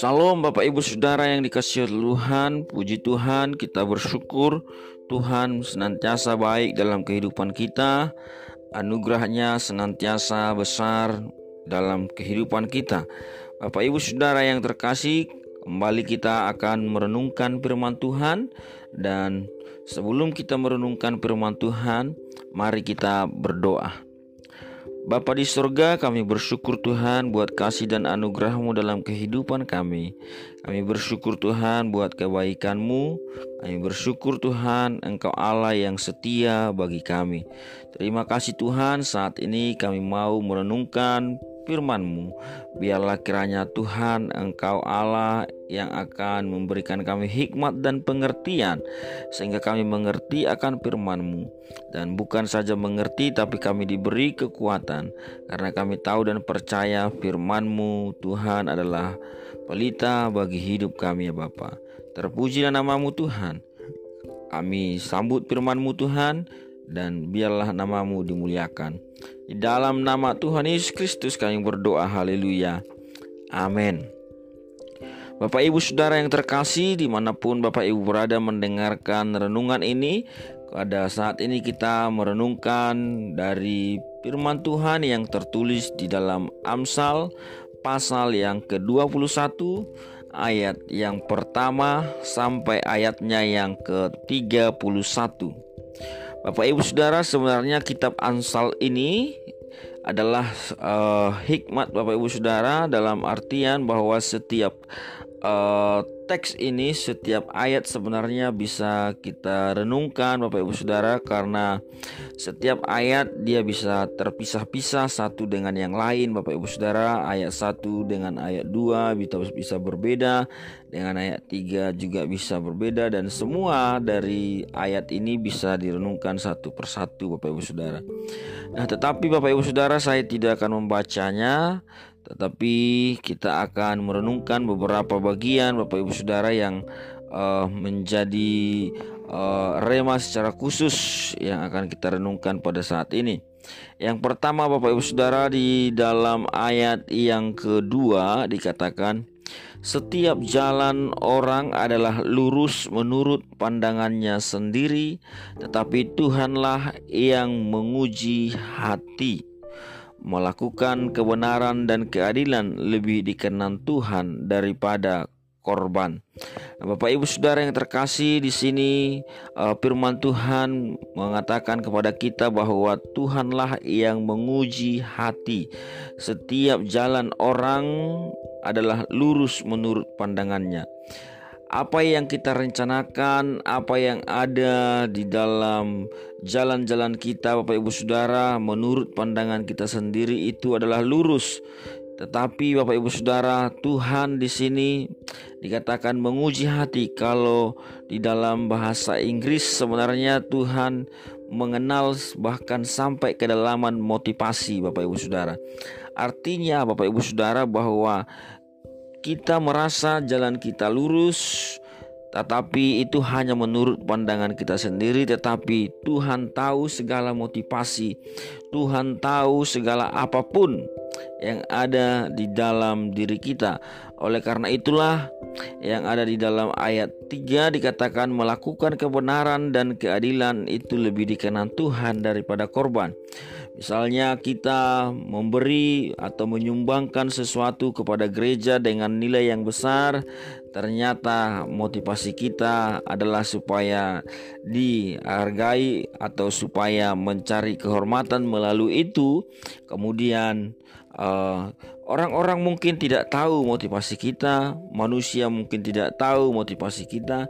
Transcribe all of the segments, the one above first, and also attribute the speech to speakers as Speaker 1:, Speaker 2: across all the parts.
Speaker 1: Salam Bapak Ibu Saudara yang dikasih Tuhan, puji Tuhan, kita bersyukur Tuhan senantiasa baik dalam kehidupan kita, anugerahnya senantiasa besar dalam kehidupan kita. Bapak Ibu Saudara yang terkasih, kembali kita akan merenungkan firman Tuhan dan sebelum kita merenungkan firman Tuhan, mari kita berdoa. Bapa di surga, kami bersyukur Tuhan buat kasih dan anugerahmu dalam kehidupan kami. Kami bersyukur Tuhan buat kebaikanmu. Kami bersyukur Tuhan Engkau Allah yang setia bagi kami. Terima kasih Tuhan saat ini kami mau merenungkan firman-Mu. Biarlah kiranya Tuhan Engkau Allah yang akan memberikan kami hikmat dan pengertian sehingga kami mengerti akan firman-Mu dan bukan saja mengerti tapi kami diberi kekuatan karena kami tahu dan percaya firman-Mu Tuhan adalah pelita bagi hidup kami ya Bapa. Terpujilah namamu Tuhan. Kami sambut firman-Mu Tuhan dan biarlah namamu dimuliakan. Di dalam nama Tuhan Yesus Kristus kami berdoa haleluya. Amin. Bapak Ibu Saudara yang terkasih di mana pun Bapak Ibu berada mendengarkan renungan ini Pada saat ini kita merenungkan dari firman Tuhan yang tertulis di dalam Amsal pasal yang ke-21 ayat yang pertama sampai ayatnya yang ke-31 Bapak Ibu Saudara, sebenarnya kitab Ansal ini adalah uh, hikmat Bapak Ibu Saudara dalam artian bahwa setiap uh, teks ini setiap ayat sebenarnya bisa kita renungkan Bapak Ibu Saudara karena setiap ayat dia bisa terpisah-pisah satu dengan yang lain Bapak Ibu Saudara ayat satu dengan ayat dua bisa bisa berbeda dengan ayat tiga juga bisa berbeda dan semua dari ayat ini bisa direnungkan satu persatu Bapak Ibu Saudara. Nah, tetapi Bapak Ibu Saudara saya tidak akan membacanya tetapi kita akan merenungkan beberapa bagian Bapak Ibu Saudara yang uh, menjadi uh, rema secara khusus yang akan kita renungkan pada saat ini. Yang pertama Bapak Ibu Saudara di dalam ayat yang kedua dikatakan setiap jalan orang adalah lurus menurut pandangannya sendiri, tetapi Tuhanlah yang menguji hati melakukan kebenaran dan keadilan lebih dikenan Tuhan daripada korban. Nah, Bapak Ibu Saudara yang terkasih di sini uh, firman Tuhan mengatakan kepada kita bahwa Tuhanlah yang menguji hati. Setiap jalan orang adalah lurus menurut pandangannya apa yang kita rencanakan, apa yang ada di dalam jalan-jalan kita, Bapak Ibu Saudara, menurut pandangan kita sendiri itu adalah lurus. Tetapi Bapak Ibu Saudara, Tuhan di sini dikatakan menguji hati kalau di dalam bahasa Inggris sebenarnya Tuhan mengenal bahkan sampai kedalaman motivasi Bapak Ibu Saudara. Artinya Bapak Ibu Saudara bahwa kita merasa jalan kita lurus, tetapi itu hanya menurut pandangan kita sendiri, tetapi Tuhan tahu segala motivasi, Tuhan tahu segala apa pun yang ada di dalam diri kita. Oleh karena itulah yang ada di dalam ayat 3 dikatakan melakukan kebenaran dan keadilan itu lebih dikenan Tuhan daripada korban. Misalnya kita memberi atau menyumbangkan sesuatu kepada gereja dengan nilai yang besar, ternyata motivasi kita adalah supaya dihargai atau supaya mencari kehormatan melalui itu, kemudian uh, Orang-orang mungkin tidak tahu motivasi kita, manusia mungkin tidak tahu motivasi kita,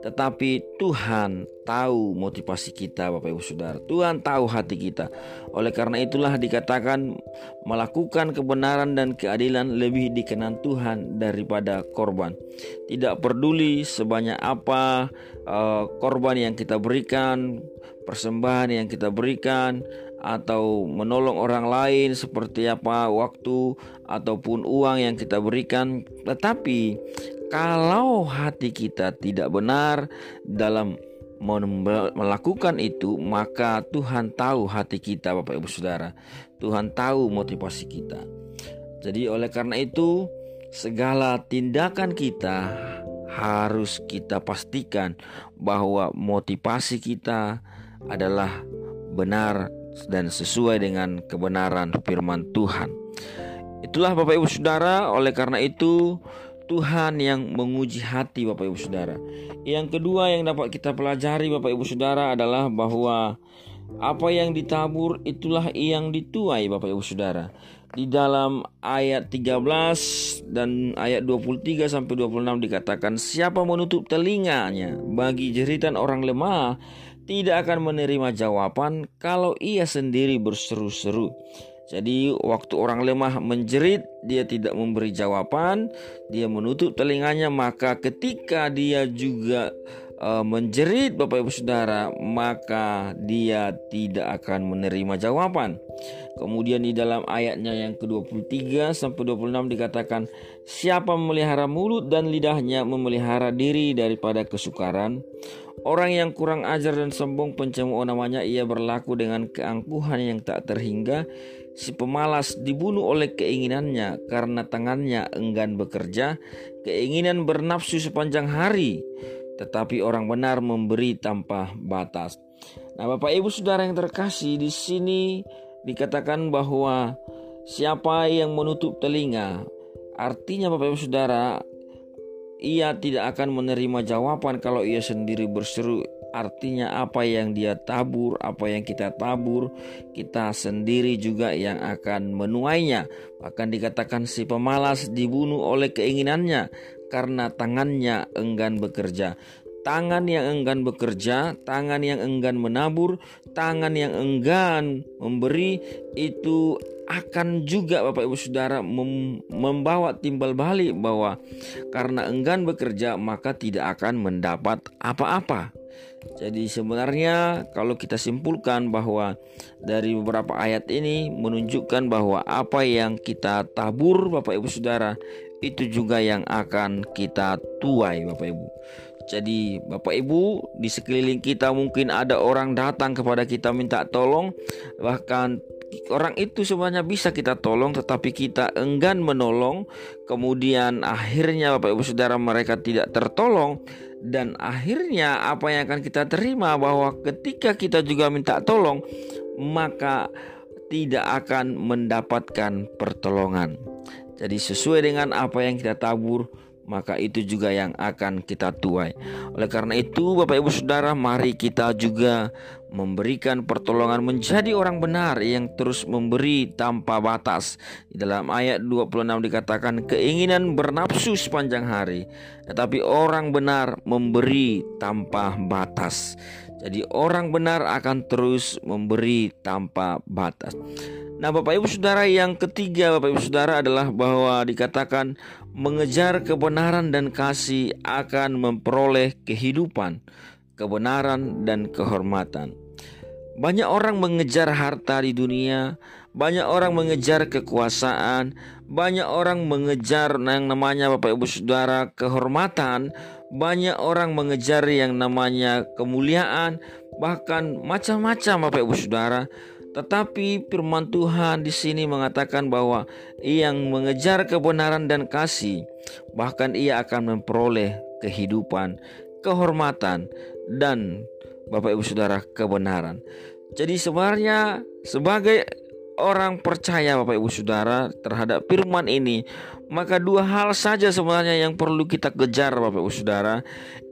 Speaker 1: tetapi Tuhan tahu motivasi kita, Bapak Ibu Saudara. Tuhan tahu hati kita. Oleh karena itulah dikatakan melakukan kebenaran dan keadilan lebih dikenan Tuhan daripada korban. Tidak peduli sebanyak apa uh, korban yang kita berikan, persembahan yang kita berikan, atau menolong orang lain seperti apa waktu ataupun uang yang kita berikan tetapi kalau hati kita tidak benar dalam melakukan itu, maka Tuhan tahu hati kita, Bapak Ibu Saudara. Tuhan tahu motivasi kita. Jadi, oleh karena itu, segala tindakan kita harus kita pastikan bahwa motivasi kita adalah benar dan sesuai dengan kebenaran firman Tuhan. Itulah Bapak Ibu Saudara, oleh karena itu Tuhan yang menguji hati Bapak Ibu Saudara. Yang kedua yang dapat kita pelajari Bapak Ibu Saudara adalah bahwa apa yang ditabur itulah yang dituai Bapak Ibu Saudara. Di dalam ayat 13 dan ayat 23 sampai 26 dikatakan siapa menutup telinganya bagi jeritan orang lemah tidak akan menerima jawaban kalau ia sendiri berseru-seru. Jadi waktu orang lemah menjerit, dia tidak memberi jawaban, dia menutup telinganya, maka ketika dia juga uh, menjerit Bapak Ibu Saudara, maka dia tidak akan menerima jawaban. Kemudian di dalam ayatnya yang ke-23 sampai 26 dikatakan, siapa memelihara mulut dan lidahnya memelihara diri daripada kesukaran. Orang yang kurang ajar dan sombong pencemooh namanya ia berlaku dengan keangkuhan yang tak terhingga Si pemalas dibunuh oleh keinginannya karena tangannya enggan bekerja, keinginan bernafsu sepanjang hari, tetapi orang benar memberi tanpa batas. Nah, Bapak Ibu Saudara yang terkasih, di sini dikatakan bahwa siapa yang menutup telinga, artinya Bapak Ibu Saudara, ia tidak akan menerima jawaban kalau ia sendiri berseru Artinya apa yang dia tabur, apa yang kita tabur, kita sendiri juga yang akan menuainya. Bahkan dikatakan si pemalas dibunuh oleh keinginannya karena tangannya enggan bekerja. Tangan yang enggan bekerja, tangan yang enggan menabur, tangan yang enggan memberi itu akan juga Bapak Ibu Saudara mem membawa timbal balik bahwa karena enggan bekerja maka tidak akan mendapat apa-apa. Jadi sebenarnya kalau kita simpulkan bahwa dari beberapa ayat ini menunjukkan bahwa apa yang kita tabur Bapak Ibu Saudara itu juga yang akan kita tuai Bapak Ibu. Jadi Bapak Ibu di sekeliling kita mungkin ada orang datang kepada kita minta tolong. Bahkan orang itu sebenarnya bisa kita tolong tetapi kita enggan menolong. Kemudian akhirnya Bapak Ibu Saudara mereka tidak tertolong. Dan akhirnya apa yang akan kita terima? Bahwa ketika kita juga minta tolong maka tidak akan mendapatkan pertolongan. Jadi sesuai dengan apa yang kita tabur maka itu juga yang akan kita tuai. Oleh karena itu, Bapak Ibu Saudara, mari kita juga memberikan pertolongan menjadi orang benar yang terus memberi tanpa batas. Di dalam ayat 26 dikatakan keinginan bernafsu sepanjang hari, tetapi orang benar memberi tanpa batas. Jadi orang benar akan terus memberi tanpa batas. Nah, Bapak Ibu Saudara, yang ketiga Bapak Ibu Saudara adalah bahwa dikatakan mengejar kebenaran dan kasih akan memperoleh kehidupan, kebenaran dan kehormatan. Banyak orang mengejar harta di dunia, banyak orang mengejar kekuasaan, banyak orang mengejar yang namanya Bapak Ibu Saudara kehormatan, banyak orang mengejar yang namanya kemuliaan, bahkan macam-macam Bapak Ibu Saudara. Tetapi firman Tuhan di sini mengatakan bahwa yang mengejar kebenaran dan kasih, bahkan ia akan memperoleh kehidupan, kehormatan, dan Bapak Ibu Saudara kebenaran. Jadi sebenarnya sebagai orang percaya Bapak Ibu Saudara terhadap firman ini, maka dua hal saja sebenarnya yang perlu kita kejar Bapak Ibu Saudara,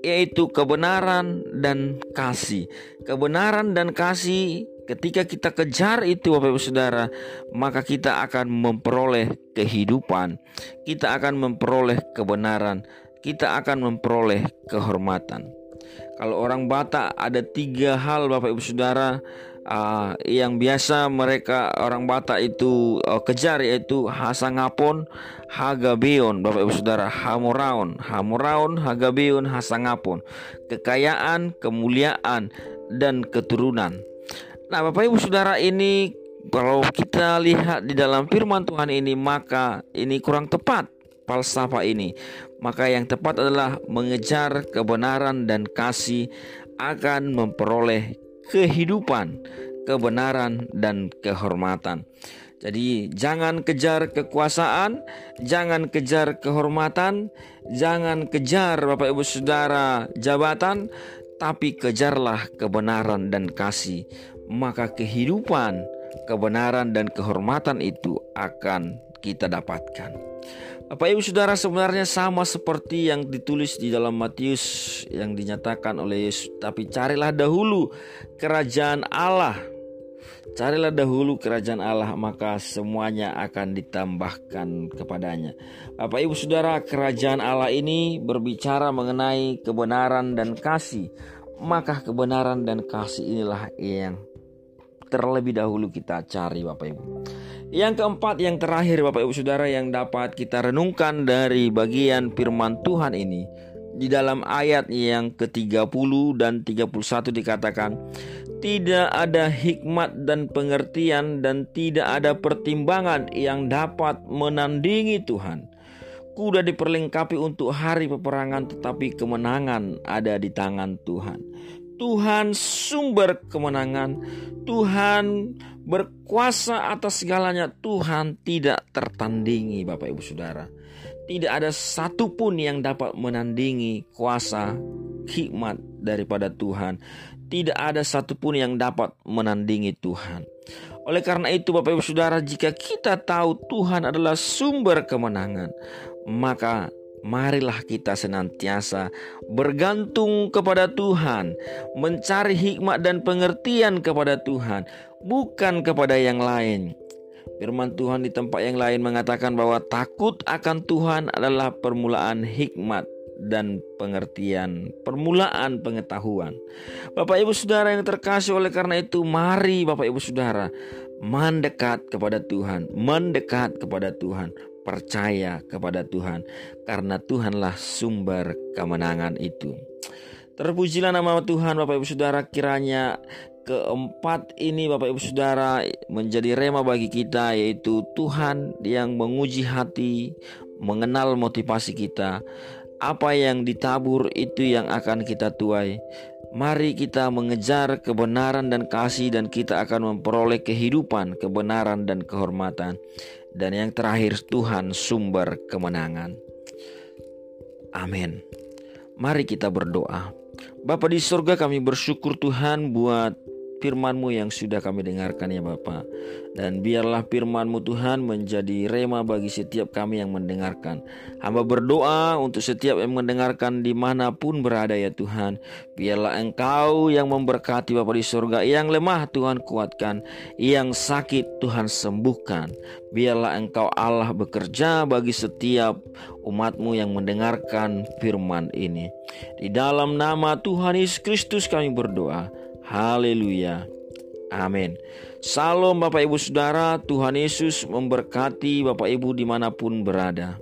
Speaker 1: yaitu kebenaran dan kasih. Kebenaran dan kasih Ketika kita kejar itu Bapak Ibu Saudara, maka kita akan memperoleh kehidupan, kita akan memperoleh kebenaran, kita akan memperoleh kehormatan. Kalau orang Batak ada tiga hal Bapak Ibu Saudara uh, yang biasa mereka orang Batak itu uh, kejar yaitu hasangapon, hagabeon, Bapak Ibu Saudara, hamuraun, hamuraun, hagabeon, hasangapon, kekayaan, kemuliaan dan keturunan. Nah, Bapak Ibu Saudara ini kalau kita lihat di dalam firman Tuhan ini maka ini kurang tepat falsafah ini. Maka yang tepat adalah mengejar kebenaran dan kasih akan memperoleh kehidupan, kebenaran, dan kehormatan. Jadi, jangan kejar kekuasaan, jangan kejar kehormatan, jangan kejar Bapak Ibu Saudara jabatan, tapi kejarlah kebenaran dan kasih. Maka kehidupan, kebenaran, dan kehormatan itu akan kita dapatkan. Bapak Ibu Saudara sebenarnya sama seperti yang ditulis di dalam Matius yang dinyatakan oleh Yesus, tapi carilah dahulu kerajaan Allah. Carilah dahulu kerajaan Allah maka semuanya akan ditambahkan kepadanya. Bapak Ibu Saudara, kerajaan Allah ini berbicara mengenai kebenaran dan kasih. Maka kebenaran dan kasih inilah yang terlebih dahulu kita cari Bapak Ibu. Yang keempat, yang terakhir Bapak Ibu Saudara yang dapat kita renungkan dari bagian firman Tuhan ini di dalam ayat yang ke-30 dan 31 dikatakan tidak ada hikmat dan pengertian dan tidak ada pertimbangan yang dapat menandingi Tuhan. Kuda diperlengkapi untuk hari peperangan tetapi kemenangan ada di tangan Tuhan. Tuhan sumber kemenangan, Tuhan berkuasa atas segalanya. Tuhan tidak tertandingi, Bapak Ibu Saudara. Tidak ada satupun yang dapat menandingi kuasa hikmat daripada Tuhan. Tidak ada satupun yang dapat menandingi Tuhan. Oleh karena itu, Bapak Ibu Saudara, jika kita tahu Tuhan adalah sumber kemenangan, maka marilah kita senantiasa bergantung kepada Tuhan, mencari hikmat dan pengertian kepada Tuhan, bukan kepada yang lain. Firman Tuhan di tempat yang lain mengatakan bahwa takut akan Tuhan adalah permulaan hikmat dan pengertian, permulaan pengetahuan. Bapak Ibu Saudara yang terkasih oleh karena itu, mari Bapak Ibu Saudara mendekat kepada Tuhan, mendekat kepada Tuhan, percaya kepada Tuhan karena Tuhanlah sumber kemenangan itu. Terpujilah nama Tuhan Bapak Ibu Saudara kiranya keempat ini Bapak Ibu Saudara menjadi rema bagi kita yaitu Tuhan yang menguji hati, mengenal motivasi kita. Apa yang ditabur itu yang akan kita tuai. Mari kita mengejar kebenaran dan kasih dan kita akan memperoleh kehidupan, kebenaran dan kehormatan. Dan yang terakhir Tuhan sumber kemenangan. Amin. Mari kita berdoa. Bapa di surga kami bersyukur Tuhan buat firman-Mu yang sudah kami dengarkan ya Bapa. Dan biarlah firman-Mu Tuhan menjadi rema bagi setiap kami yang mendengarkan. Hamba berdoa untuk setiap yang mendengarkan di mana pun berada ya Tuhan. Biarlah Engkau yang memberkati Bapa di surga. Yang lemah Tuhan kuatkan. Yang sakit Tuhan sembuhkan. Biarlah Engkau Allah bekerja bagi setiap umatmu yang mendengarkan firman ini. Di dalam nama Tuhan Yesus Kristus kami berdoa. Haleluya. Amin. Salam Bapak Ibu Saudara, Tuhan Yesus memberkati Bapak Ibu di mana pun berada.